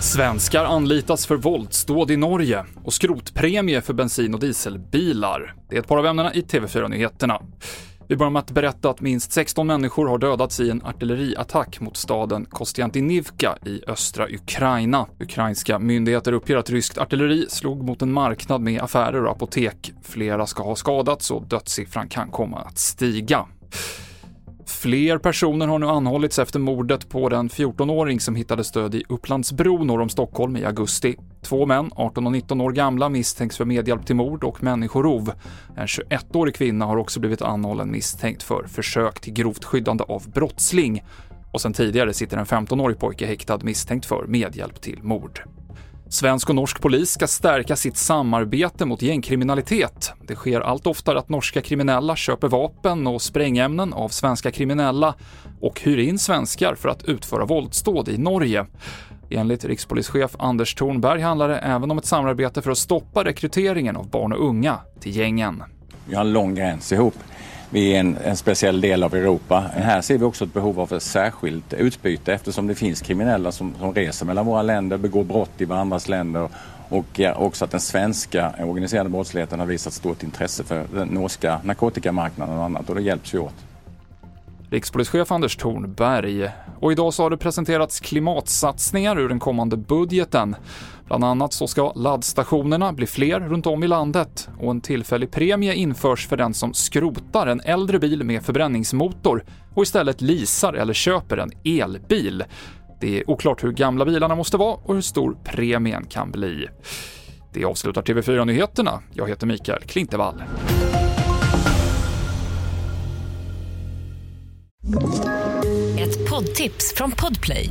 Svenskar anlitas för våldsdåd i Norge och skrotpremie för bensin och dieselbilar. Det är ett par av ämnena i TV4-nyheterna. Vi börjar med att berätta att minst 16 människor har dödats i en artilleriattack mot staden Kostiantynivka i östra Ukraina. Ukrainska myndigheter uppger att ryskt artilleri slog mot en marknad med affärer och apotek. Flera ska ha skadats och dödssiffran kan komma att stiga. Fler personer har nu anhållits efter mordet på den 14-åring som hittades död i Upplandsbro norr om Stockholm i augusti. Två män, 18 och 19 år gamla, misstänks för medhjälp till mord och människorov. En 21-årig kvinna har också blivit anhållen misstänkt för försök till grovt skyddande av brottsling. Och sen tidigare sitter en 15-årig pojke häktad misstänkt för medhjälp till mord. Svensk och norsk polis ska stärka sitt samarbete mot gängkriminalitet. Det sker allt oftare att norska kriminella köper vapen och sprängämnen av svenska kriminella och hyr in svenskar för att utföra våldsdåd i Norge. Enligt rikspolischef Anders Thornberg handlar det även om ett samarbete för att stoppa rekryteringen av barn och unga till gängen. Vi har en lång gräns ihop. Vi är en, en, speciell del av Europa. Här ser vi också ett behov av ett särskilt utbyte eftersom det finns kriminella som, som reser mellan våra länder, begår brott i varandras länder och också att den svenska organiserade brottsligheten har visat stort intresse för den norska narkotikamarknaden och annat och då hjälps vi åt. Rikspolischef Anders Thornberg. Och idag så har det presenterats klimatsatsningar ur den kommande budgeten. Bland annat så ska laddstationerna bli fler runt om i landet och en tillfällig premie införs för den som skrotar en äldre bil med förbränningsmotor och istället leasar eller köper en elbil. Det är oklart hur gamla bilarna måste vara och hur stor premien kan bli. Det avslutar TV4-nyheterna. Jag heter Mikael Klintevall. Ett poddtips från Podplay.